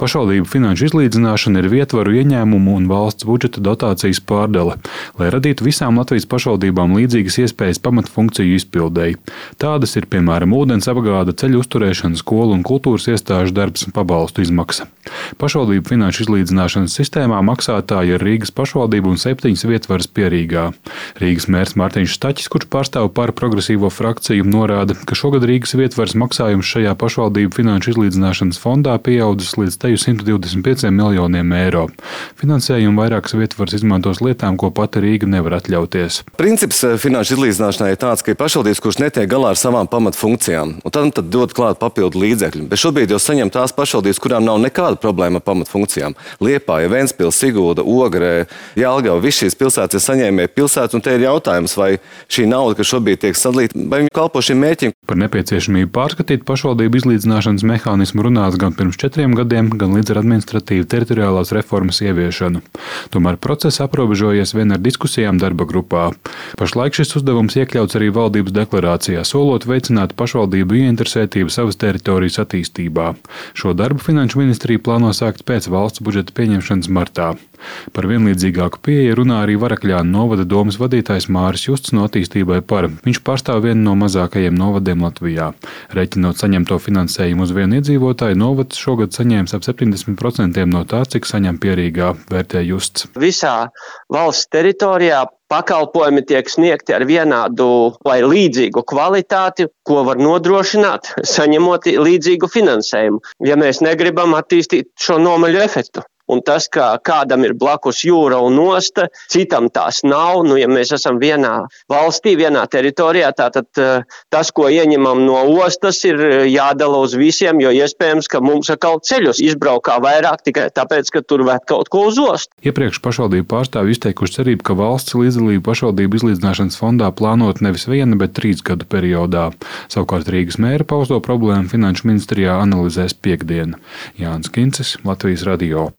Pašvaldību finanšu izlīdzināšana ir vietvaru ieņēmumu un valsts budžeta dotācijas pārdale, lai radītu visām Latvijas pašvaldībām līdzīgas iespējas pamatfunkciju izpildēji. Tādas ir piemēram ūdens apgāde, ceļu uzturēšana, skolu un kultūras iestāžu darbs, pabalstu izmaksa. Pašvaldību finanšu izlīdzināšanas sistēmā maksātāji ir Rīgas pašvaldība un septiņas vietvaras pierīgā. Rīgas mērs Mārtiņš Staķis, kurš pārstāv par progresīvo frakciju, norāda, ka šogad Rīgas vietvaras maksājums šajā pašvaldību finanšu izlīdzināšanas fondā pieaudzis līdz teju 125 miljoniem eiro. Finansējumu vairākas vietvaras izmantos lietām, ko pati Rīga nevar atļauties. Princips eh, finanšu izlīdzināšanai ir tāds, ka ir pašvaldības, kurš netiek galā ar savām pamatfunkcijām, un tad, tad dod klāt papildu līdzekļu. Bet šobrīd jau saņem tās pašvaldības, kurām nav nekāda problēma ar pamatfunkcijām. Liepāja, Ventspils, Sigūda, Ogrē, Jālgava, visas šīs pilsētas ir saņēmēji pilsētas, un te ir jautājums, vai šī nauda, kas šobrīd tiek sadalīta, vai viņa kalpo šim mērķim. Par nepieciešamību pārskatīt pašvaldību izlīdzināšanas mehānismu runāts gan pirms četriem gadiem, gan līdz ar administratīvu teritoriālās reformas ieviešanu. Tomēr process aprobežojies vien ar diskusijām darba grupā. Pašlaik šis uzdevums iekļauts arī valdības deklarācijā, solot veicināt pašvaldību ieinteresētību savas teritorijas attīstībā. Šo darbu Finanšu ministrija plāno sākt pēc valsts budžeta pieņemšanas martā. Par vienlīdzīgāku pieeju runā arī Varakļāna novada domas vadītājs Māris Justs no attīstībai par. Viņš pārstāv vienu no mazākajiem novadiem Latvijā. Reiķinot saņemto finansējumu uz vienu iedzīvotāju, novads šogad saņēmis ap 70% no tā, cik saņem pierīgā, vērtē Justs. Visā valsts teritorijā pakalpojumi tiek sniegti ar vienādu vai līdzīgu kvalitāti, ko var nodrošināt, saņemot līdzīgu finansējumu. Ja mēs negribam attīstīt šo nomaļu efektu. Un tas, ka kādam ir blakus jūra un osta, citam tās nav. Nu, ja mēs esam vienā valstī, vienā teritorijā, tad tas, ko ieņemam no ostas, ir jādala uz visiem, jo iespējams, ka mums atkal ceļus izbraukā vairāk tikai tāpēc, ka tur vēl kaut ko uz ostu. Iepriekš pašvaldību pārstāvji izteikuši cerību, ka valsts līdzdalību pašvaldību izlīdzināšanas fondā plānot nevis viena, bet trīs gadu periodā. Savukārt Rīgas mēra pausto problēmu Finanšu ministrijā analizēs piekdienu. Jānis Kincis, Latvijas radio.